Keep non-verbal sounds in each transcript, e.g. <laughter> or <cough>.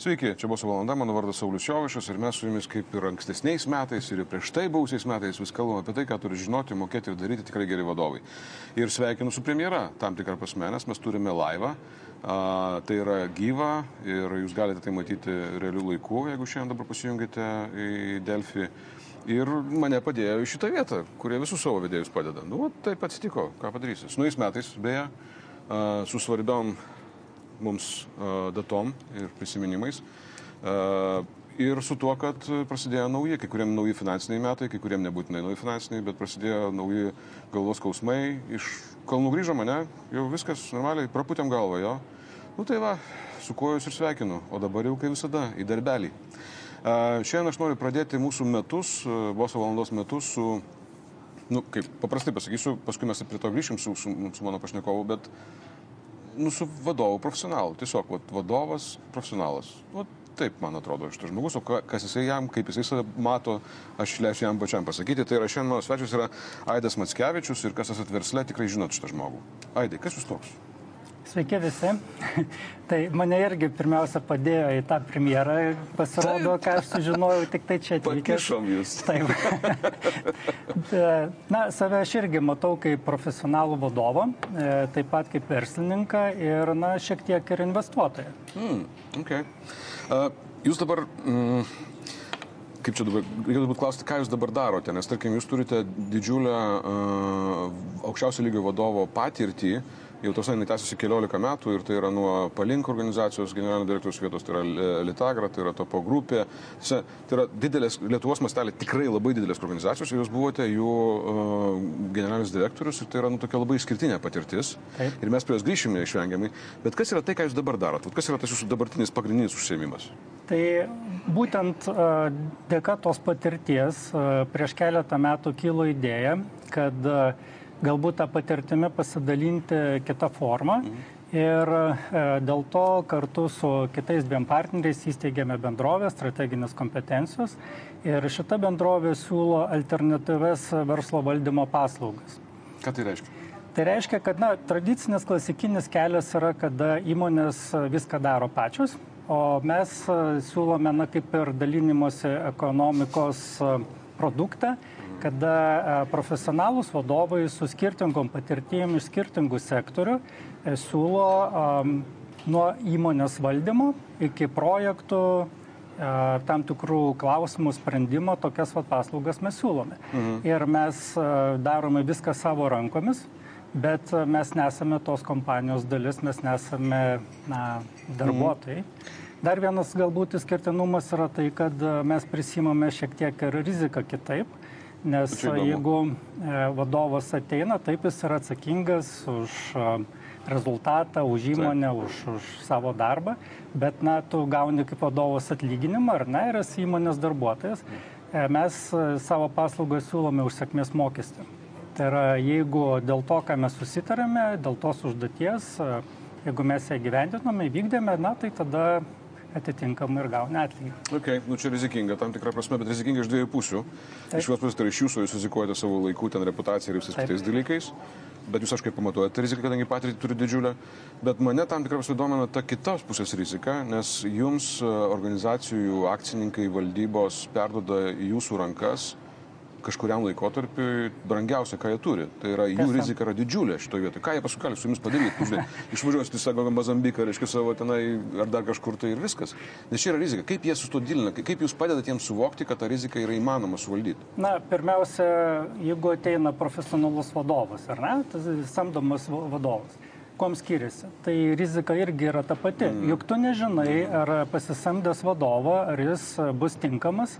Sveiki, čia buvo valanda, mano vardas Saulis Šiovišas ir mes su jumis kaip ir ankstesniais metais ir prieš tai buvusiais metais vis kalbame apie tai, ką turi žinoti, mokėti ir daryti tikrai geri vadovai. Ir sveikinu su premjera tam tikrą prasme, nes mes turime laivą, a, tai yra gyva ir jūs galite tai matyti realių laikų, jeigu šiandien dabar pasijungite į Delfį. Ir mane padėjo į šitą vietą, kurie visus savo vedėjus padeda. Nu, taip atsitiko, ką padarysi. Su naujais metais, beje, su svarbiom mums datom ir prisiminimais. Ir su tuo, kad prasidėjo nauji, kai kuriem nauji finansiniai metai, kai kuriem nebūtinai nauji finansiniai, bet prasidėjo nauji galvos skausmai. Iš kalnų grįžo mane, jau viskas normaliai, praputėm galvą jo. Nu tai va, su kuo jūs ir sveikinu, o dabar jau kaip visada į darbelį. Šiandien aš noriu pradėti mūsų metus, boso valandos metus su, nu, kaip paprastai pasakysiu, paskui mes prie to grįšim su, su, su mano pašnekovu, bet nu, su vadovu profesionalu. Tiesiog vat, vadovas profesionalas. Nu, taip, man atrodo, šitas žmogus, o kas jisai jam, kaip jisai save mato, aš leisiu jam pačiam pasakyti. Tai yra šiandien mano svečias yra Aidas Matskevičius ir kas esat versle, tikrai žinot šitą žmogų. Aidai, kas jūs toks? Sveiki visi. <laughs> tai mane irgi pirmiausia padėjo į tą premjerą, pasirodo, Taip. ką aš sužinojau tik tai čia atvykęs. Pakišom jūs. <laughs> Taip. <laughs> Na, save aš irgi matau kaip profesionalų vadovą, e, taip pat kaip verslininką ir, na, šiek tiek ir investuotoją. Mm, okay. uh, jūs dabar... Mm, kaip čia dabar, reikėtų būt klausti, ką jūs dabar darote, nes tarkim, jūs turite didžiulę uh, aukščiausio lygio vadovo patirtį, uh, jau tos jinai tęsiasi keliolika metų ir tai yra nuo Palink organizacijos generalinio direktoriaus vietos, tai yra Litagra, tai yra Topo grupė. Tai yra didelės, Lietuvos mastelė tikrai labai didelės organizacijos ir jūs buvote jų uh, generalinis direktorius ir tai yra nu, tokia labai išskirtinė patirtis. Taip. Ir mes prie jos grįšime išvengiamai. Bet kas yra tai, ką jūs dabar darot? Kas yra tas jūsų dabartinis pagrindinis užsiemimas? Tai būtent dėka tos patirties prieš keletą metų kilo idėja, kad galbūt tą patirtimį pasidalinti kitą formą. Mhm. Ir e, dėl to kartu su kitais dviem partneriais įsteigėme bendrovę strateginės kompetencijos ir šita bendrovė siūlo alternatyves verslo valdymo paslaugas. Ką tai reiškia? Tai reiškia, kad na, tradicinis klasikinis kelias yra, kada įmonės viską daro pačios, o mes e, siūlome, na, kaip ir dalinimosi ekonomikos e, produktą, kada e, profesionalūs vadovai su skirtingom patirtim iš skirtingų sektorių e, siūlo nuo įmonės valdymo iki projektų uh, tam tikrų klausimų sprendimo tokias vat, paslaugas mes siūlome. Mhm. Ir mes darome viską savo rankomis, bet mes nesame tos kompanijos dalis, mes nesame na, darbuotojai. Mhm. Dar vienas galbūt išskirtinumas yra tai, kad mes prisimame šiek tiek ir riziką kitaip. Nes jeigu e, vadovas ateina, taip jis yra atsakingas už e, rezultatą, už įmonę, už, už savo darbą, bet na, tu gauni kaip vadovas atlyginimą, ar ne, ir esi įmonės darbuotojas. E, mes savo paslaugą siūlome už sėkmės mokestį. Tai yra, jeigu dėl to, ką mes susitarėme, dėl tos užduoties, jeigu mes ją gyvendinome, įvykdėme, na, tai tada atitinkamai ir gauni atlygį. Okay, nu čia rizikinga tam tikrą prasme, bet rizikinga iš dviejų pusių. Taip. Iš vienos pusės tai iš jūsų jūs rizikuojate savo laikų, ten reputaciją ir visais kitais dalykais, bet jūs aiškiai pamatuojate riziką, kadangi patirtį turi didžiulę. Bet mane tam tikrą prasme domina ta kitos pusės rizika, nes jums e, organizacijų akcininkai valdybos perdoda į jūsų rankas kažkuriam laikotarpiui brangiausia, ką jie turi. Tai yra jų Tiesa. rizika yra didžiulė šitoje vietoje. Ką jie paskui gali su jumis padaryti? Žinai, <laughs> išvažiuosi, sako, Mazambiką, reiškia savo tenai ar dar kažkur tai ir viskas. Nes čia yra rizika. Kaip jie su to dilina? Kaip jūs padedate jiems suvokti, kad tą riziką yra įmanoma suvaldyti? Na, pirmiausia, jeigu ateina profesionalus vadovas, ar ne, tas samdomas vadovas kuom skiriasi. Tai rizika irgi yra ta pati. Mm. Juk tu nežinai, ar pasisamdęs vadovą, ar jis bus tinkamas,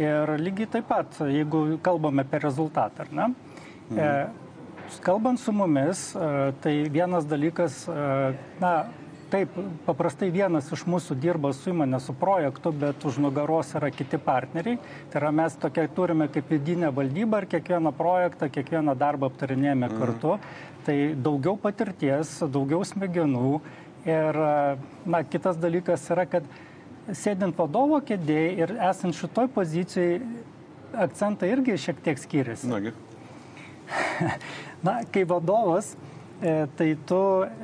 Ir lygiai taip pat, jeigu kalbame apie rezultatą, ar ne? Mhm. E, kalbant su mumis, e, tai vienas dalykas, e, na, taip, paprastai vienas iš mūsų dirba su įmonė, su projektu, bet už nugaros yra kiti partneriai. Tai yra mes tokia turime kaip vidinę valdybą ir kiekvieną projektą, kiekvieną darbą aptarinėjame mhm. kartu. Tai daugiau patirties, daugiau smegenų. Ir, na, kitas dalykas yra, kad sėdint vadovo kėdėje ir esant šitoj pozicijai, akcentai irgi šiek tiek skiriasi. Nagi. <laughs> Na, kai vadovas e, tai tu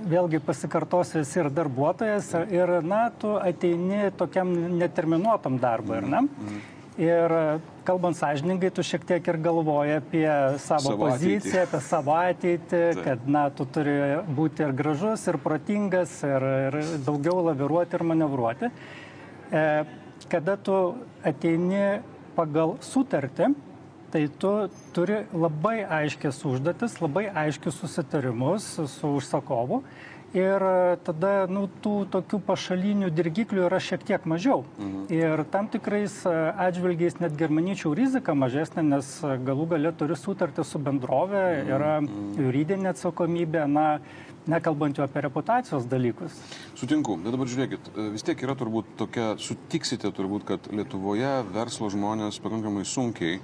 vėlgi pasikartosiu esi ir darbuotojas ir, na, tu ateini tokiam neterminuotam darbui, ar ne? Mm. Ir kalbant sąžiningai, tu šiek tiek ir galvoji apie savo, savo poziciją, ateitį. apie savo ateitį, tai. kad, na, tu turi būti ir gražus, ir protingas, ir, ir daugiau laviruoti ir manevruoti. E, kada tu ateini pagal sutartį, tai tu turi labai aiškias užduotis, labai aiškius susitarimus su užsakovu ir e, tada nu, tų tokių pašalinių dirgiklių yra šiek tiek mažiau. Mhm. Ir tam tikrais e, atžvilgiais netgi ir manyčiau rizika mažesnė, nes e, galų galę turi sutartį su bendrovė, mhm. yra mhm. juridinė atsakomybė, na, nekalbant jau apie reputacijos dalykus. Sutinku, bet dabar žiūrėkit, vis tiek yra turbūt tokia, sutiksite turbūt, kad Lietuvoje verslo žmonės pakankamai sunkiai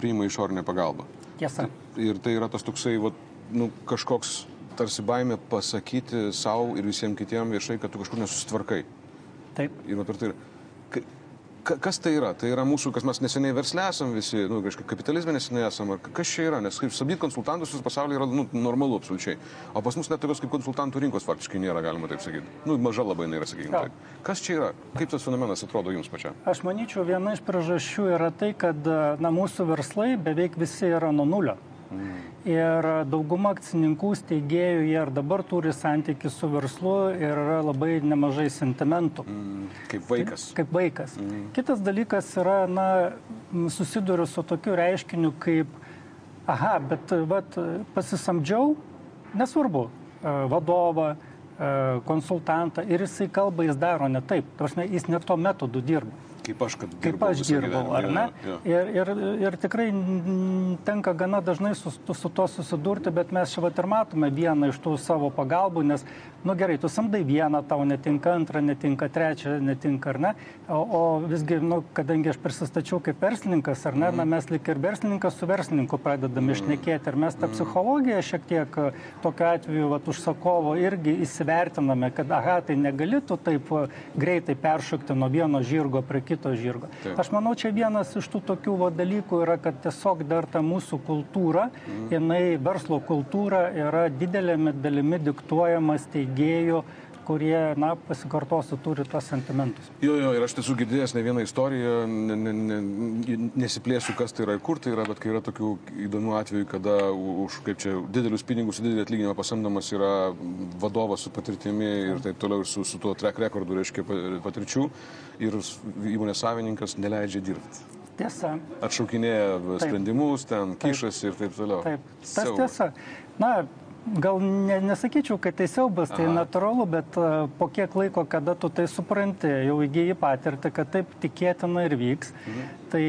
priima išorinę pagalbą. Tiesa. Ir tai yra tas toksai, va, nu, kažkoks tarsi baimė pasakyti savo ir visiems kitiems viešai, kad tu kažkur nesusitvarkai. Taip. Ir per tai kas tai yra? Tai yra mūsų, kas mes neseniai verslė esam visi, nu, kažkaip kapitalizme neseniai esam, ar kas čia yra, nes kaip sabdyti konsultantus visą pasaulį yra nu, normalu absoliučiai. O pas mus net tokios kaip konsultantų rinkos faktiškai nėra, galima taip sakyti. Nu, maža labai nėra, sakykime. Taip. Kas čia yra? Kaip tas fenomenas atrodo jums pačiam? Aš manyčiau, viena iš priežasčių yra tai, kad na, mūsų verslai beveik visi yra nuo nulio. Mm. Ir dauguma akcininkų steigėjų jie ir dabar turi santykių su verslu ir yra labai nemažai sentimentų. Mm. Kaip vaikas. Kaip, kaip vaikas. Mm. Kitas dalykas yra, na, susiduriu su tokiu reiškiniu kaip, aha, bet vat, pasisamdžiau, nesvarbu, e, vadovą, e, konsultantą ir jisai kalba, jis daro ne taip. Tarsi jis ne to metodu dirba kaip aš, kad kaip aš dirbau, ar ne? Ja, ja. Ir, ir, ir tikrai tenka gana dažnai su, su to susidurti, bet mes čia vat ir matome vieną iš tų savo pagalbų, nes, nu gerai, tu samdai vieną, tau netinka, antrą netinka, trečią netinka, ar ne? O, o visgi, nu, kadangi aš prisistačiau kaip verslininkas, ar ne, mm. na, mes lik ir verslininkas su verslininku pradedame mm. išnekėti, ir mes tą mm. psichologiją šiek tiek tokiu atveju, vat, užsakovo irgi įsivertiname, kad, aha, tai negali tu taip greitai peršokti nuo vieno žirgo prie kito kito žirgo. Taip. Aš manau, čia vienas iš tų tokių va, dalykų yra, kad tiesiog dar ta mūsų kultūra, mm. jinai verslo kultūra yra didelėmi dalimi diktuojama steigėjų kurie, na, pasikartosiu, turi tos sentimentus. Jo, jo, ir aš esu girdėjęs ne vieną istoriją, ne, ne, ne, nesiplėsiu, kas tai yra ir kur tai yra, bet kai yra tokių įdomių atvejų, kada už, kaip čia, didelius pinigus, didelį atlyginimą pasamdomas yra vadovas su patirtimi ir taip toliau, ir su, su tuo track recordu, reiškia, patirčių, ir įmonės savininkas neleidžia dirbti. Tiesa. Atšaukinėja sprendimus, ten kišasi ir taip toliau. Taip, tas Siaubas. tiesa. Na, gal ne, nesakyčiau, kad tai siaubas, tai natūralu, bet uh, po kiek laiko, kada tu tai supranti, jau įgyji patirtį, kad taip tikėtina ir vyks, mhm. tai,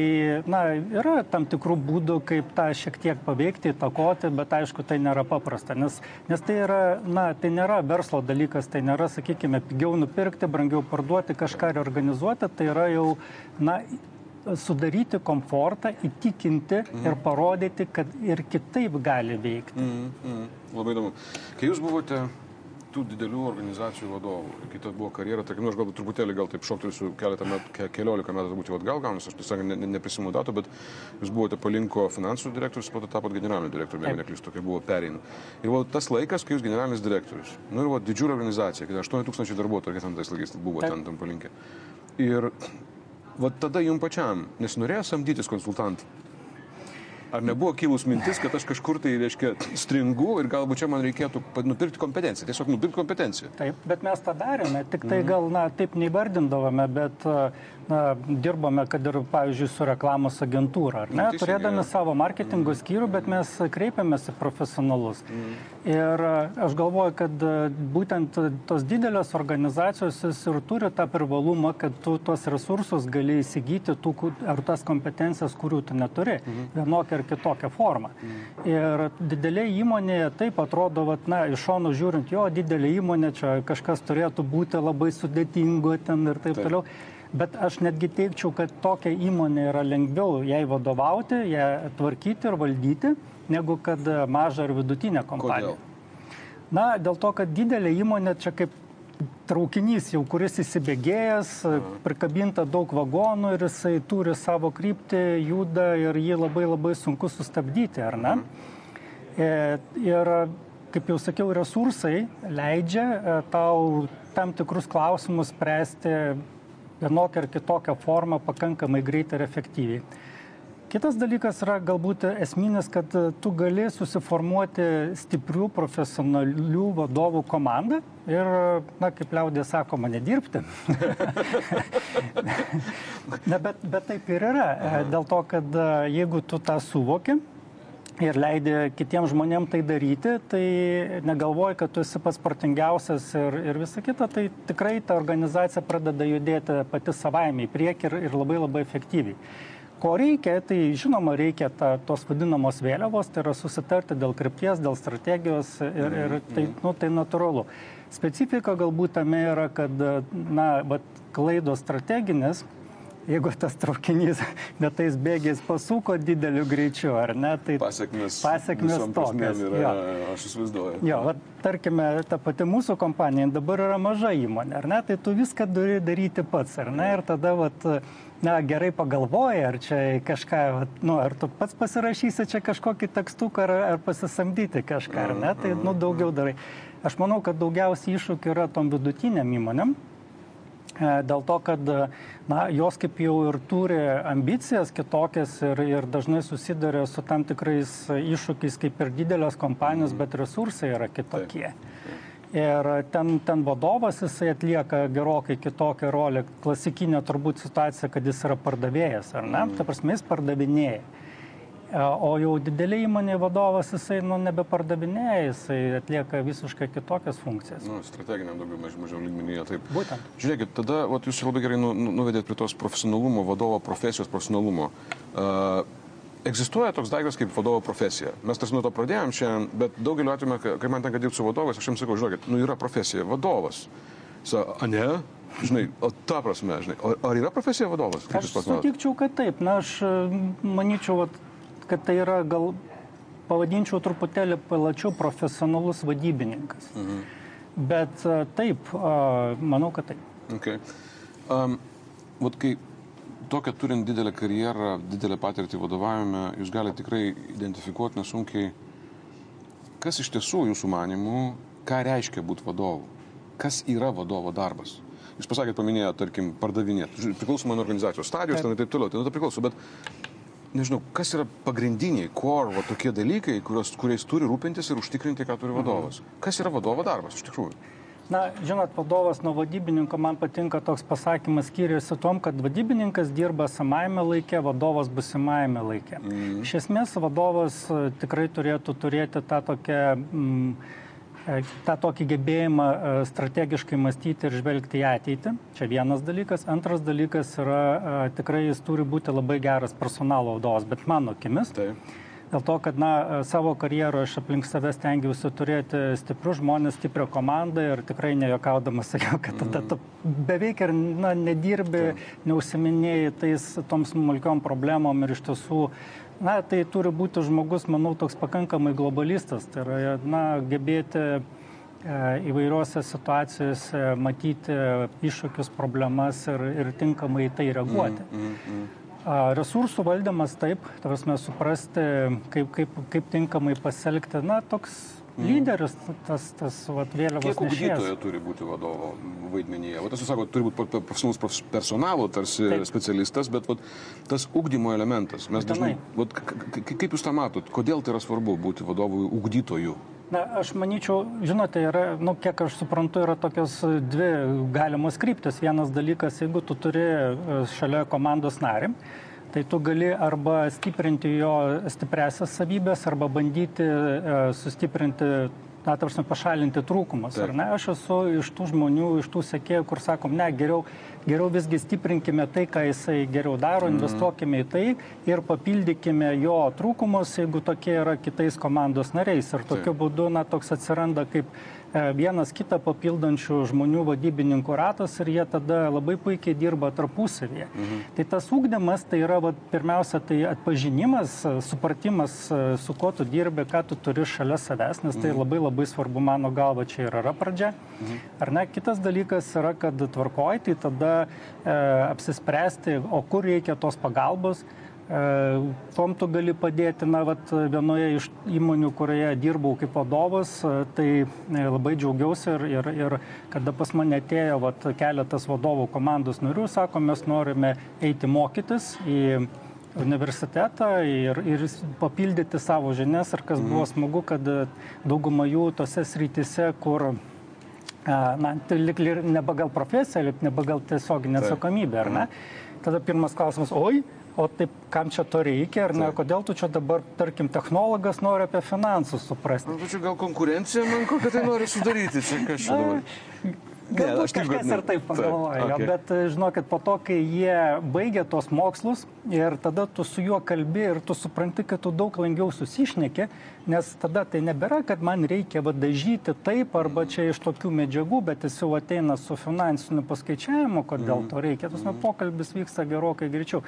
na, yra tam tikrų būdų, kaip tą šiek tiek paveikti, įtakoti, bet aišku, tai nėra paprasta, nes, nes tai yra, na, tai nėra verslo dalykas, tai nėra, sakykime, pigiau nupirkti, brangiau parduoti, kažką reorganizuoti, tai yra jau, na, sudaryti komfortą, įtikinti mm. ir parodyti, kad ir kitaip gali veikti. Mm, mm. Labai įdomu. Kai jūs buvote tų didelių organizacijų vadovų, kita buvo karjera, tarkim, nu, aš galbūt truputėlį gal taip šoktelsiu keletą metų, ke, keliolika metų būti atgal gaunus, aš tiesiog ne, ne, neprisimenu datų, bet jūs buvote palinko finansų direktorius, po to tapot generaliniu direktoriumi, jeigu neklystu, tokia buvo pereina. Ir buvo tas laikas, kai jūs generalinis direktorius. Nu ir buvo didžiulė organizacija, kai 8000 darbuotojų, ten tais laikais buvo Taip. ten tam palinkė. Ir va tada jums pačiam nesinorėjo samdytis konsultantų? Ar nebuvo kilus mintis, kad aš kažkur tai, reiškia, stringu ir galbūt čia man reikėtų nupirkti kompetenciją, tiesiog nupirkti kompetenciją? Taip, bet mes tą darėme, tik tai gal, na, taip neįvardindavome, bet na, dirbame, kad ir, pavyzdžiui, su reklamos agentūra, ar ne? Nu, Turėdami savo marketingo mm. skyrių, bet mes kreipiamės į profesionalus. Mm. Ir aš galvoju, kad būtent tos didelės organizacijos ir turi tą privalumą, kad tu tuos resursus gali įsigyti, tų, ar tas kompetencijas, kurių tu neturi, mm. vienokią ar kitokią formą. Ir didelė įmonė taip atrodo, vat, na, iš šono žiūrint, jo, didelė įmonė, čia kažkas turėtų būti labai sudėtingo ten ir taip, taip. toliau. Bet aš netgi teikčiau, kad tokia įmonė yra lengviau jai vadovauti, ją tvarkyti ir valdyti, negu kad mažą ar vidutinę kompaniją. Kodėl? Na, dėl to, kad didelė įmonė čia kaip traukinys jau, kuris įsibėgėjęs, prikabinta daug vagonų ir jisai turi savo kryptį, juda ir jį labai labai sunku sustabdyti, ar ne? E, ir kaip jau sakiau, resursai leidžia e, tau tam tikrus klausimus spręsti vienokią ar kitokią formą pakankamai greitai ir efektyviai. Kitas dalykas yra galbūt esminis, kad tu gali susiformuoti stiprių profesionalių vadovų komandą ir, na, kaip liaudė sakoma, nedirbti. <laughs> na, bet, bet taip ir yra. Dėl to, kad jeigu tu tą suvoki, ir leidi kitiems žmonėms tai daryti, tai negalvoji, kad tu esi pats protingiausias ir, ir visa kita, tai tikrai ta organizacija pradeda judėti pati savaime į priekį ir, ir labai labai efektyviai. Ko reikia, tai žinoma, reikia ta, tos vadinamos vėliavos, tai yra susitarti dėl krypties, dėl strategijos ir, ir tai, nu, tai natūralu. Specifika galbūt tame yra, kad, na, vat, klaidos strateginės, jeigu tas traukinys <laughs> netais bėgiais pasuko dideliu greičiu, ar ne, tai pasiekmes, pasiekmes tokios. Yra, jo. Aš įsivaizduoju. Jo, va, tarkime, ta pati mūsų kompanija dabar yra maža įmonė, ar ne, tai tu viską turi daryti pats, ar ne, ir tada, va, na, gerai pagalvoji, ar čia kažką, va, nu, ar tu pats pasirašysi čia kažkokį tekstuką, ar, ar pasisamdyti kažką, ar ne, tai, nu, daugiau darai. Aš manau, kad daugiausiai iššūkių yra tom vidutiniam įmonėm, E, dėl to, kad na, jos kaip jau ir turi ambicijas kitokias ir, ir dažnai susiduria su tam tikrais iššūkiais kaip ir didelės kompanijos, bet resursai yra kitokie. Ir ten, ten vadovas jisai atlieka gerokai kitokią rolę. Klasikinė turbūt situacija, kad jis yra pardavėjas, ar ne? Mm. Ta prasme, jis pardavinėja. O jau didelė įmonė vadovas, jisai nu, nebepardavinėja, jisai atlieka visiškai kitokias funkcijas. Nu, strateginiam daugiau mažiau, mažiau lygmenyje, taip. Būtent. Žiūrėkit, tada vat, jūs labai gerai nu, nu, nuvedėt prie tos profesionalumo, vadovo profesijos profesionalumo. Uh, egzistuoja toks daiktas kaip vadovo profesija. Mes tarsi nuo to pradėjom šiandien, bet daugeliu atveju, kai man tenka dirbti su vadovais, aš jums sakau, žiūrėkit, nu yra profesija, vadovas. Sa, a ne? Žinai, o ta prasme, žinai, ar yra profesija vadovas? Kaip aš sutikčiau, kad taip. Na, aš manyčiau, vat, kad tai yra gal, pavadinčiau truputėlį plačiau profesionalus vadybininkas. Mhm. Bet taip, manau, kad taip. Okay. Um, vat kai tokia turint didelę karjerą, didelę patirtį vadovavime, jūs galite tikrai identifikuoti nesunkiai, kas iš tiesų jūsų manimų, ką reiškia būti vadovu, kas yra vadovo darbas. Jūs pasakėt, paminėjote, tarkim, pardavinėti, priklausomai nuo organizacijos stadijos, ten ir taip toliau, tai nuo to priklauso, bet nežinau, kas yra pagrindiniai, core, va, tokie dalykai, kurios, kuriais turi rūpintis ir užtikrinti, ką turi vadovas. Mhm. Kas yra vadovo darbas iš tikrųjų? Na, žinot, vadovas nuo vadybininko man patinka toks pasakymas skiriasi tom, kad vadybininkas dirba samajame laikė, vadovas busimajame laikė. Mm. Iš esmės, vadovas e, tikrai turėtų turėti tą tokią... Mm, E, tą tokį gebėjimą e, strategiškai mąstyti ir žvelgti į ateitį. Čia vienas dalykas. Antras dalykas yra, tikrai jis turi būti labai geras personalo vadovas, bet mano akimis. Taip. Dėl to, kad na, savo karjeroje aš aplink save stengiausi turėti stiprius žmonės, stiprią komandą ir tikrai nejokaudamas sakiau, kad tada tu beveik ir na, nedirbi, neusiminėjai tais tom smulkiom problemom ir iš tiesų Na, tai turi būti žmogus, manau, toks pakankamai globalistas. Tai yra, na, gebėti e, įvairiuose situacijose matyti iššūkius, problemas ir, ir tinkamai tai reaguoti. Mm, mm, mm. Resursų valdymas taip, tarsi suprasti, kaip, kaip, kaip tinkamai pasielgti, na, toks Mm. lyderis, tas, tas vat, vėliavos. Kiek ugdytojo turi būti vadovo vaidmenyje? Vat, jūs sakote, turi būti profesionalus personalo tarsi Taip. specialistas, bet vat, tas ugdymo elementas, mes dažnai, vat, kaip jūs tą matot, kodėl tai yra svarbu būti vadovui ugdytoju? Na, aš manyčiau, žinote, yra, nu, kiek aš suprantu, yra tokios dvi galimos kryptis. Vienas dalykas, jeigu tu turi e, šalia komandos narį, tai tu gali arba stiprinti jo stipresias savybės, arba bandyti e, sustiprinti na, tarsi pašalinti trūkumus. Ar ne? Aš esu iš tų žmonių, iš tų sekėjų, kur sakom, ne, geriau, geriau visgi stiprinkime tai, ką jisai geriau daro, mm. investuokime į tai ir papildykime jo trūkumus, jeigu tokie yra kitais komandos nariais. Ir tokiu būdu, na, toks atsiranda kaip E, vienas kitą papildančių žmonių vadybininkų ratas ir jie tada labai puikiai dirba tarpusavėje. Mhm. Tai tas ūkdymas tai yra vat, pirmiausia tai atpažinimas, supratimas, e, su kuo tu dirbi, ką tu turi šalia savęs, nes tai mhm. labai labai svarbu mano galva čia ir yra pradžia. Mhm. Ar ne? Kitas dalykas yra, kad tvarkoj, tai tada e, apsispręsti, o kur reikia tos pagalbos Kom tu gali padėti, na, vat, vienoje iš įmonių, kurioje dirbau kaip vadovas, tai labai džiaugiausi ir, ir, ir kada pas mane atėjo vat, keletas vadovų komandos narių, sako, mes norime eiti mokytis į universitetą ir, ir papildyti savo žinias, ir kas buvo mhm. smagu, kad dauguma jų tose srityse, kur na, tai lik ir nebe gal profesija, lik nebe gal tiesioginė atsakomybė, ar ne? Mhm. Tada pirmas klausimas, oi, o taip kam čia to reikia, ar ne, Taip. kodėl tu čia dabar, tarkim, technologas nori apie finansus suprasti. Na, čia gal konkurencija man kokią tai nori sudaryti, čia kažkas dabar. Galbūt kažkas ir taip pagalvoja, okay. bet žinokit, po to, kai jie baigia tos mokslus ir tada tu su juo kalbi ir tu supranti, kad tu daug lengviau susišneki, nes tada tai nebėra, kad man reikia vadažyti taip arba čia iš tokių medžiagų, bet jis jau ateina su finansiniu paskaičiavimu, kodėl to reikia. Tas mm. pokalbis vyksta gerokai greičiau.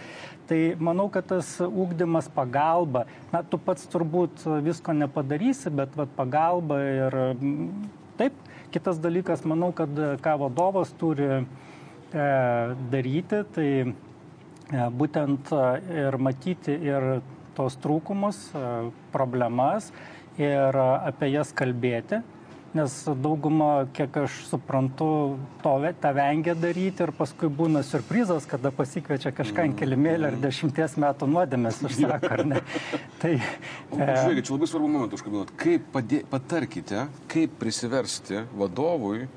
Tai manau, kad tas ūkdymas pagalba, na, tu pats turbūt visko nepadarysi, bet vat, pagalba ir taip Kitas dalykas, manau, kad e, ką vadovas turi e, daryti, tai e, būtent ir matyti ir tos trūkumus, problemas ir apie jas kalbėti nes dauguma, kiek aš suprantu, to tą vengia daryti ir paskui būna surprizas, kada pasikviečia kažką ant kelimėlį ar dešimties metų nuodėmės <laughs> užsako, ar ne. tai, o, e... Žiūrėkit, čia labai svarbu momentų užkabinot. Kaip padė, patarkite, kaip prisiversti vadovui,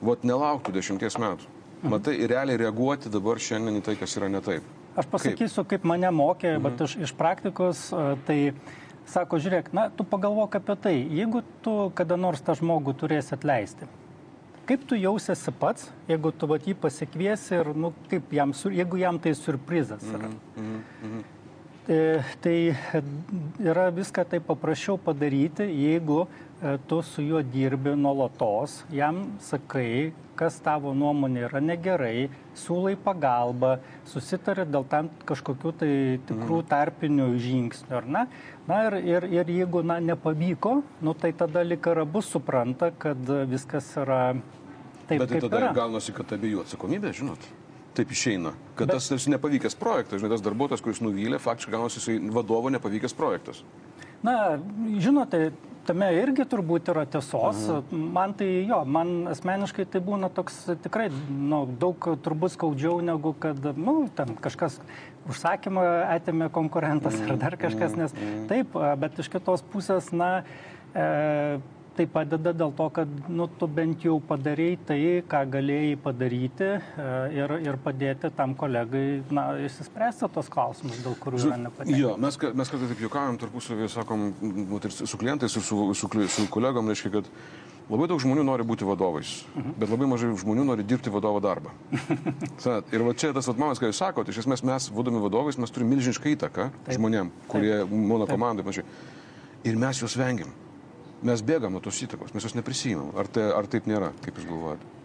vot nelauktų dešimties metų. Mhm. Matai, ir realiai reaguoti dabar šiandien į tai, kas yra ne taip. Aš pasakysiu, kaip, kaip mane mokė, mhm. bet iš, iš praktikos, e, tai sako, žiūrėk, na, tu pagalvok apie tai, jeigu tu kada nors tą žmogų turėsi atleisti. Kaip tu jausiesi pats, jeigu tu vat, jį pasikviesi ir, nu, kaip jam, jeigu jam tai surprizas yra. Mm -hmm. E, tai yra viską taip paprasčiau padaryti, jeigu e, tu su juo dirbi nuolatos, jam sakai, kas tavo nuomonė yra negerai, siūlai pagalbą, susitari dėl tam kažkokių tai tikrų mhm. tarpinių žingsnių, ar ne? Na ir, ir, ir jeigu na, nepavyko, nu, tai tada lik ir abu supranta, kad viskas yra taip. Bet tai tada yra. gaunasi, kad abiejų atsakomybė, žinot taip išeina. Kad Bet... tas tarsi nepavykęs projektas, žinai, tas darbuotojas, kuris nuvylė, faktiškai gaunasi vadovo nepavykęs projektas. Na, žinote, tame irgi turbūt yra tiesos. Mhm. Man tai jo, man asmeniškai tai būna toks tikrai nu, daug turbūt skaudžiau negu kad, nu, ten kažkas užsakymą atėmė konkurentas mhm. ar dar kažkas, mhm. nes mhm. taip, bet iš kitos pusės, na, e, tai padeda dėl to, kad nu, tu bent jau padarėjai tai, ką galėjai padaryti e, ir, ir padėti tam kolegai na, išsispręsti tos klausimus, dėl kurių yra nepatenkinti. Jo, mes, mes kartais taip juokavom tarpusavį, sakom, ir su klientais, ir su, su, su kolegom, reiškia, kad labai daug žmonių nori būti vadovais, mhm. bet labai mažai žmonių nori dirbti vadovo darbą. <laughs> ir va čia tas atmanas, ką jūs sakote, iš esmės mes, būdami vadovais, mes turime milžinišką įtaką Taip. žmonėm, kurie Taip. mano komandai, panašiai. Ir mes juos vengiam mes bėgam nuo tos įtakos, mes jos neprisijimam. Ar, tai, ar taip nėra, kaip jūs galvojate?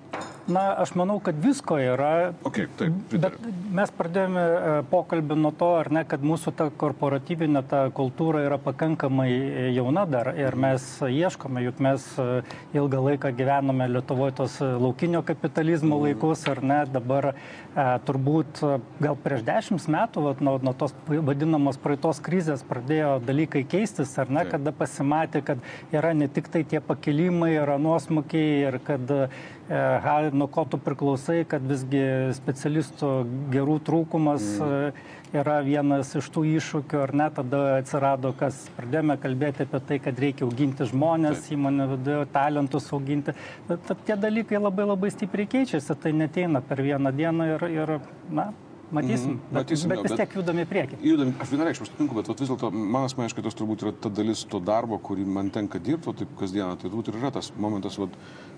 Na, aš manau, kad visko yra. Okay, taip, bet mes pradėjome e, pokalbį nuo to, ar ne, kad mūsų ta korporatyvinė ta kultūra yra pakankamai e, jauna dar ir mes ieškome, juk mes e, ilgą laiką gyvenome Lietuvoje tos laukinio kapitalizmo mhm. laikus, ar ne, dabar turbūt gal prieš dešimt metų, vat, nuo, nuo tos vadinamos praeitos krizės pradėjo dalykai keistis, ar ne, kada pasimatė, kad yra ne tik tai tie pakilimai, yra nuosmukiai ir kad nuo ko tu priklausai, kad visgi specialistų gerų trūkumas mm. E, yra vienas iš tų iššūkių, ar ne, tada atsirado, kas pradėjome kalbėti apie tai, kad reikia auginti žmonės, Taip. įmonė viduje, talentus auginti. Tad tie dalykai labai labai stipriai keičiasi, tai neteina per vieną dieną ir, ir na, Matysim, bet, matysim, bet vis tiek judami prieki. Judami, aš vienareikšmiškai sutinku, bet vis dėlto man asmeniškai tas turbūt yra ta dalis to darbo, kurį man tenka dirbti, taip kasdieną, tai turbūt ir yra tas momentas, vat,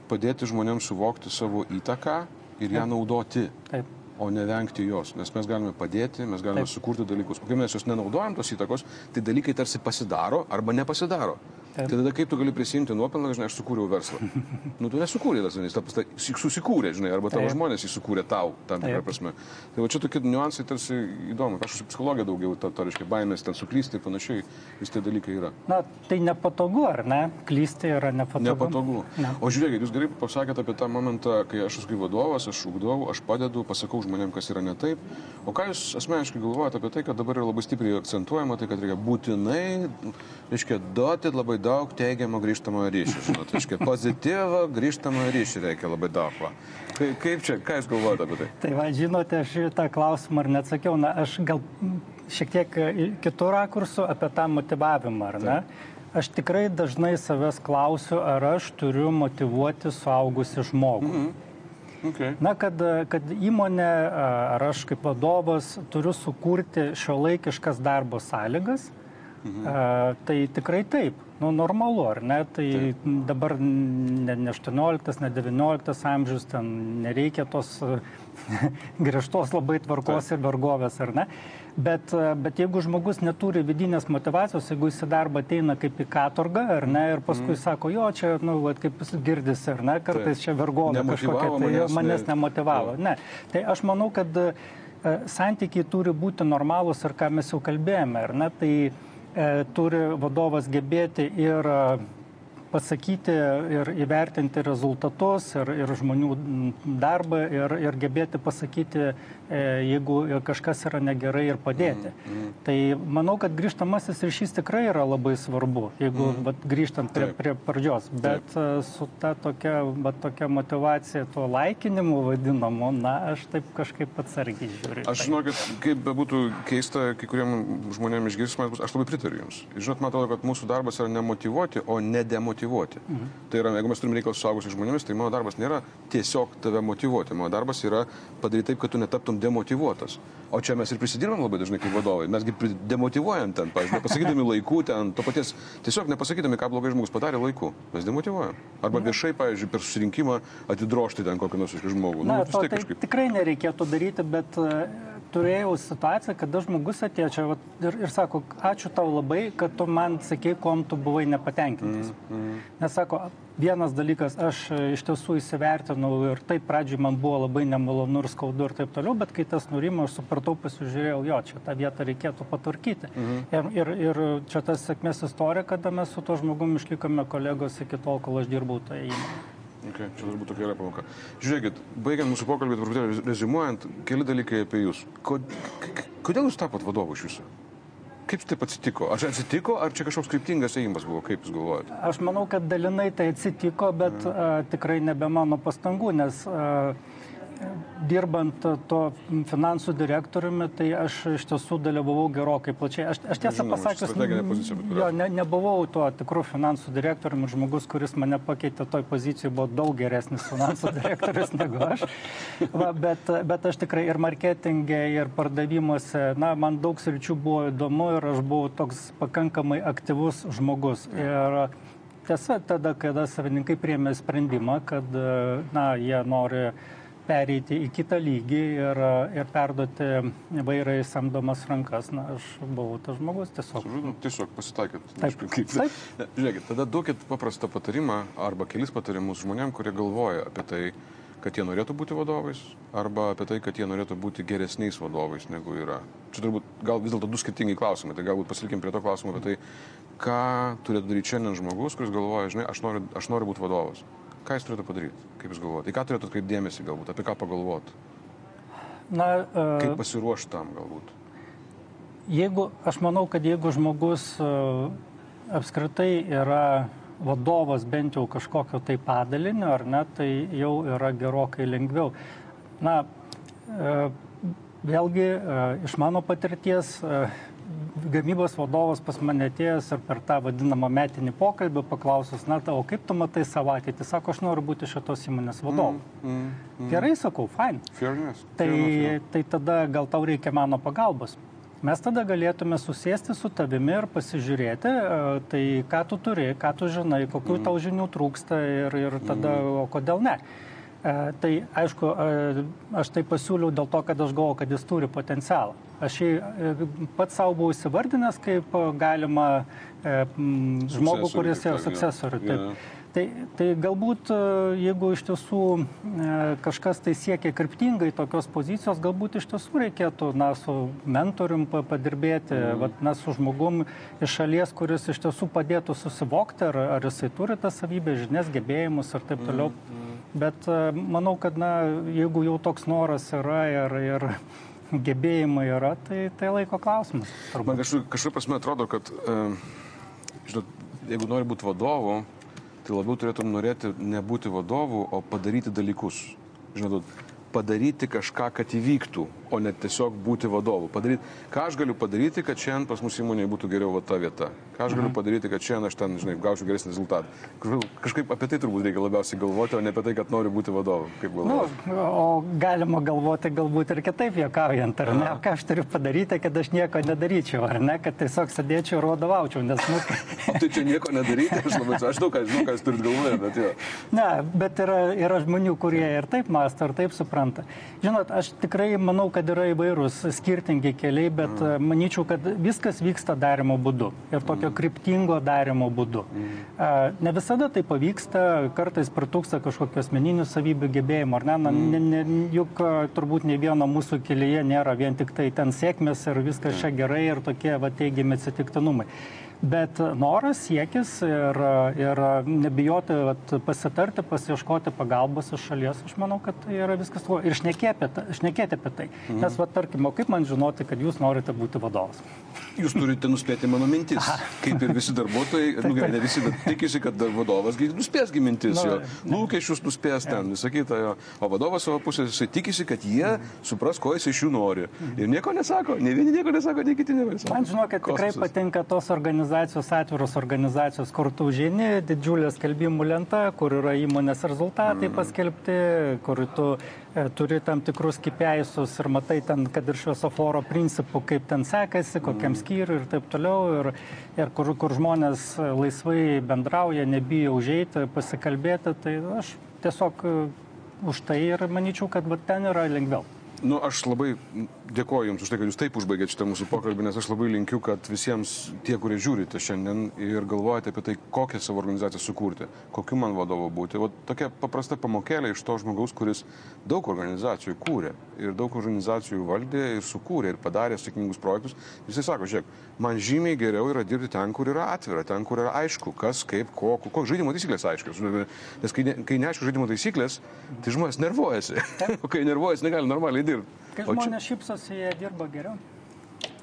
padėti žmonėms suvokti savo įtaką ir ją Taip. naudoti. Taip. O nevengti jos, nes mes galime padėti, mes galime Taip. sukurti dalykus. Kai mes jos nenaudojam tos įtakos, tai dalykai tarsi pasidaro arba nepasidaro. Tai tada kaip tu gali prisimti nuopelną, žinai, aš sukūriau verslą. <laughs> nu, tu nesukūrė tas, nes tas susikūrė, žinai, arba tavo Taip. žmonės įsukūrė tau, tam tikrą prasme. Tai va čia tokie niuansai tarsi įdomu. Aš su psichologija daugiau, to, to reiškia, baimės ten suklysti ir panašiai, vis tie dalykai yra. Na, tai nepatogu, ar ne? Klysti yra nepatogu. Nepatogu. Ne. O žiūrėkit, jūs gerai pasakėte apie tą momentą, kai aš esu kaip vadovas, aš ugdau, aš padedu, pasakau žmonėm, kas yra ne taip. O ką jūs asmeniškai galvojate apie tai, kad dabar yra labai stipriai akcentuojama, tai kad reikia būtinai, reiškia, duoti labai daug teigiamo grįžtamojo ryšio. Žinot, reiškia, pozityvo grįžtamojo ryšio reikia labai daug. Va. Kaip, kaip čia, ką jūs galvojate apie tai? Tai va, žinote, aš tą klausimą ar neatsakiau, na, aš gal šiek tiek kitų rakursų apie tą motivavimą, ar ne? Taip. Aš tikrai dažnai savęs klausiu, ar aš turiu motivuoti suaugusi žmogų. Mm -hmm. Okay. Na, kad, kad įmonė ar aš kaip vadovas turiu sukurti šio laikiškas darbo sąlygas, mhm. tai tikrai taip nu, normalu, ar ne? Tai Taip. dabar ne, ne 18, ne 19 amžius, ten nereikia tos <laughs> griežtos labai tvarkos Taip. ir vergovės, ar ne? Bet, bet jeigu žmogus neturi vidinės motivacijos, jeigu jis į darbą ateina kaip į katorgą, ar ne, ir paskui mm. sako, jo, čia, nu, vat, kaip girdisi, ar ne, kartais Taip. čia vergovė kažkokia, tai manęs, manęs nemotivavo. Ne. Tai aš manau, kad santykiai turi būti normalūs ir ką mes jau kalbėjome, ar ne, tai turi vadovas gebėti ir pasakyti ir įvertinti rezultatus ir, ir žmonių darbą ir, ir gebėti pasakyti, e, jeigu kažkas yra negerai ir padėti. Mm, mm. Tai manau, kad grįžtamasis ryšys tikrai yra labai svarbu, jeigu mm. vat, grįžtant prie, prie pradžios, bet taip. E, su ta tokia, vat, tokia motivacija, tuo laikinimu vadinamu, na, aš taip kažkaip atsargiai žiūriu. Aš žinau, kad kaip bebūtų keista, kai kuriem žmonėms išgirstimas, aš labai pritariu Jums. Žinot, man atrodo, kad mūsų darbas yra nemotivuoti, o nedemotivuoti motivuoti. Mhm. Tai yra, jeigu mes turime reikalą su suaugusiais žmonėmis, tai mano darbas nėra tiesiog tave motivuoti. Mano darbas yra padaryti taip, kad tu netaptum demotivuotas. O čia mes ir prisidirbam labai dažnai kaip vadovai. Mesgi demotivuojam ten, pavyzdžiui, nepasakydami laikų ten, to paties, tiesiog nepasakydami, ką blogai žmogus padarė laiku. Mes demotivuojam. Arba mhm. viešai, pavyzdžiui, per susirinkimą atidrošti ten kokį nors žmogų. Na, nu, to, tai kažkaip. tikrai nereikėtų daryti, bet turėjau situaciją, kada žmogus atėjo čia vat, ir, ir sako, ačiū tau labai, kad tu man sakei, kuom tu buvai nepatenkintas. Mm, mm. Nes sako, vienas dalykas, aš e, iš tiesų įsivertinau ir taip pradžiui man buvo labai nemalonu ir skaudu ir taip toliau, bet kai tas nurimo, aš supratau, pasižiūrėjau, jo, čia tą vietą reikėtų patvarkyti. Mm. Ir, ir, ir čia tas sėkmės istorija, kada mes su to žmogumi išlikome kolegos iki tol, kol aš dirbau toje įmonėje. Okay, čia turbūt tokia gera pamoka. Žiūrėkit, baigiant mūsų pokalbį, truputėlį rezimuojant, keli dalykai apie jūs. Kodėl jūs tapot vadovu iš jūsų? Kaip taip atsitiko? Ar atsitiko, ar čia kažkoks kryptingas ėjimas buvo, kaip jūs galvojate? Aš manau, kad dalinai tai atsitiko, bet mm. a, tikrai nebe mano pastangų, nes a, dirbant to finansų direktoriumi, tai aš iš tiesų dalyvavau gerokai plačiai. Aš, aš tiesą pasakius, jo, ne, nebuvau tuo tikru finansų direktoriumi, žmogus, kuris mane pakeitė toj pozicijoje, buvo daug geresnis finansų <laughs> direktorius negu aš. Va, bet, bet aš tikrai ir marketingė, ir pardavimuose, na, man daug sričių buvo įdomu ir aš buvau toks pakankamai aktyvus žmogus. Ir tiesa, tada, kada savininkai priemė sprendimą, kad, na, jie nori pereiti į kitą lygį ir, ir perduoti vairą į samdomas rankas. Na, aš buvau tas žmogus tiesiog. Nu, tiesiog pasitaikėt. Taip. Kaip, taip. Žiūrėkit, tada duokit paprastą patarimą arba kelis patarimus žmonėm, kurie galvoja apie tai, kad jie norėtų būti vadovais, arba apie tai, kad jie norėtų būti geresniais vadovais negu yra. Čia turbūt gal vis dėlto du skirtingi klausimai. Tai galbūt pasilikim prie to klausimo apie tai, ką turėtų daryti šiandien žmogus, kuris galvoja, žinai, aš noriu, aš noriu būti vadovas. Ką jis turėtų padaryti? Kaip jūs galvojate? Į ką turėtų atkreipti dėmesį galbūt? Apie ką pagalvoti? Na, uh, Kaip pasiruošti tam galbūt? Jeigu, aš manau, kad jeigu žmogus uh, apskritai yra vadovas bent jau kažkokio tai padalinio, ar ne, tai jau yra gerokai lengviau. Na, uh, vėlgi, uh, iš mano patirties, uh, gamybos vadovas pas mane atėjęs ir per tą vadinamą metinį pokalbį paklausus, na, o kaip tu matai savo ateitį, sako, aš noriu būti šitos įmonės vadovu. Mm, mm, mm. Gerai, sakau, fine. Fairness. Tai, Fairness, tai tada gal tau reikia mano pagalbos. Mes tada galėtume susėsti su tavimi ir pasižiūrėti, e, tai ką tu turi, ką tu žinai, kokių mm. tau žinių trūksta ir, ir tada, mm. o kodėl ne. Tai aišku, aš tai pasiūliau dėl to, kad aš galvoju, kad jis turi potencialą. Aš jį pats savo buvau įsivardinęs kaip galima žmogų, kuris yra sukcesorių. Yeah. Tai, tai galbūt, e, jeigu iš tiesų e, kažkas tai siekia kryptingai tokios pozicijos, galbūt iš tiesų reikėtų, na, su mentorium padirbėti, mm. vat, na, su žmogum iš šalies, kuris iš tiesų padėtų susivokti, ar, ar jisai turi tas savybės, žinias, gebėjimus ir taip toliau. Mm. Bet e, manau, kad, na, jeigu jau toks noras yra ir, ir gebėjimai yra, tai tai laiko klausimas. Man kažkaip prasme atrodo, kad, žinot, jeigu nori būti vadovu, tai labiau turėtum norėti nebūti vadovu, o padaryti dalykus. Žinot, padaryti kažką, kad įvyktų, o ne tiesiog būti vadovu. Padaryti, ką aš galiu padaryti, kad šiandien pas mus įmonėje būtų geriau va ta vieta. Ką aš galiu mhm. padaryti, kad šiandien aš ten, žinai, gaučiau geresnį rezultatą. Kažkaip apie tai turbūt reikia labiausiai galvoti, o ne apie tai, kad noriu būti vadovu. Kaip galvoju? Nu, o galima galvoti galbūt ir kitaip juokaujant, ar ne? Aha. Ką aš turiu padaryti, kad aš nieko nedaryčiau, ar ne? Kad tiesiog sėdėčiau ir vadovaučiau, nes... Nu... <laughs> tai čia nieko nedaryti, aš labai, aš žinau, ką, žinau, ką jūs turite galvoje, bet jo. Ne, bet yra, yra žmonių, kurie ir taip mąsto, ir taip supranta. Žinot, aš tikrai manau, kad yra įvairūs skirtingi keliai, bet mm. manyčiau, kad viskas vyksta darimo būdu ir tokio mm. kryptingo darimo būdu. Mm. Ne visada tai pavyksta, kartais pritūksta kažkokios asmeninių savybių gebėjimų, ar ne? Na, mm. ne, ne juk turbūt ne vieno mūsų kelyje nėra vien tik tai ten sėkmės ir viskas čia gerai ir tokie va teigiami atsitiktinumai bet noras, siekis ir, ir nebijoti vat, pasitarti, pasieškoti pagalbos iš šalies, aš manau, kad tai yra viskas tuo. Ir šnekėti apie, šnekėti apie tai. Mhm. Nes, va, tarkim, kaip man žinoti, kad jūs norite būti vadovas? Jūs turite nuspėti mano mintis. Kaip ir visi darbuotojai, <laughs> nu, gerai, ne visi, bet tikisi, kad vadovas nuspėsgi mintis, nu, jo lūkesčius nuspės ten, visą kitą. Jo. O vadovas savo pusės, jisai tikisi, kad jie supras, ko jis iš jų nori. Mhm. Ir nieko nesako, ne vieni nieko nesako, ne kiti nesako. Man žinau, kad tikrai patinka tos organizacijos organizacijos, atviros organizacijos, kur tu žini, didžiulė skelbimų lenta, kur yra įmonės rezultatai mm. paskelbti, kur tu e, turi tam tikrus kipeisus ir matai ten, kad ir šviesoforo principų, kaip ten sekasi, kokiam mm. skyriui ir taip toliau, ir, ir kur, kur žmonės laisvai bendrauja, nebijo užeiti, pasikalbėti, tai aš tiesiog e, už tai ir manyčiau, kad ten yra lengviau. Nu, aš labai dėkoju Jums už tai, kad Jūs taip užbaigėte šitą mūsų pokalbį, nes aš labai linkiu, kad visiems tie, kurie žiūrite šiandien ir galvojate apie tai, kokią savo organizaciją sukurti, kokiu man vadovu būti. O tokia paprasta pamokėlė iš to žmogaus, kuris daug organizacijų kūrė ir daug organizacijų valdė ir sukūrė ir padarė sėkmingus projektus. Jisai sako, žiūrėk, man žymiai geriau yra dirbti ten, kur yra atvira, ten, kur yra aišku, kas, kaip, ko, kokios žaidimo taisyklės aiškios. Nes kai, ne, kai neaišku žaidimo taisyklės, tai žmonės nervuojasi. o <laughs> kai nervuojasi, negali normaliai dirbti dirbti. Kai žmonės čia... šypsosi, jie dirba geriau.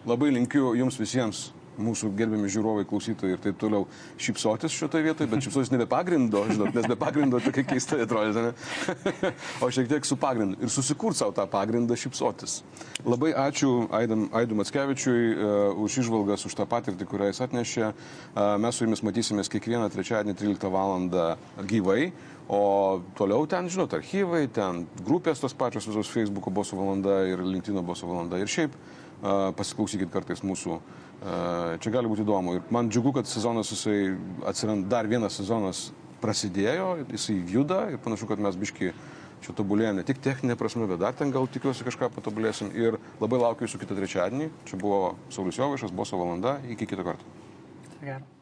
Labai linkiu jums visiems mūsų gerbiami žiūrovai, klausytojai ir taip toliau šypsotis šitoje vietoje, bet šypsotis ne be pagrindo, žinot, nes be pagrindo tokia keista atrodo, ne? <laughs> o šiek tiek su pagrindu ir susikurt savo tą pagrindą šypsotis. Labai ačiū Aidam, Aidu Matskevičiui uh, už išvalgas, už tą patirtį, kurią jis atnešė. Uh, mes su jumis matysimės kiekvieną trečiadienį 13 val. gyvai. O toliau ten, žinot, archyvai, ten grupės tos pačios visos Facebook'o boso valanda ir LinkedIn'o boso valanda. Ir šiaip pasiklausykit kartais mūsų. Čia gali būti įdomu. Ir man džiugu, kad sezonas jisai atsiranda, dar vienas sezonas prasidėjo, jisai juda ir panašu, kad mes biški čia tobulėjame ne tik techninė prasme, bet dar ten gal tikiuosi kažką patobulėsim. Ir labai laukiu jūsų kitą trečiadienį. Čia buvo Saulis Jovaišas, Boso valanda. Iki kito karto. Gero.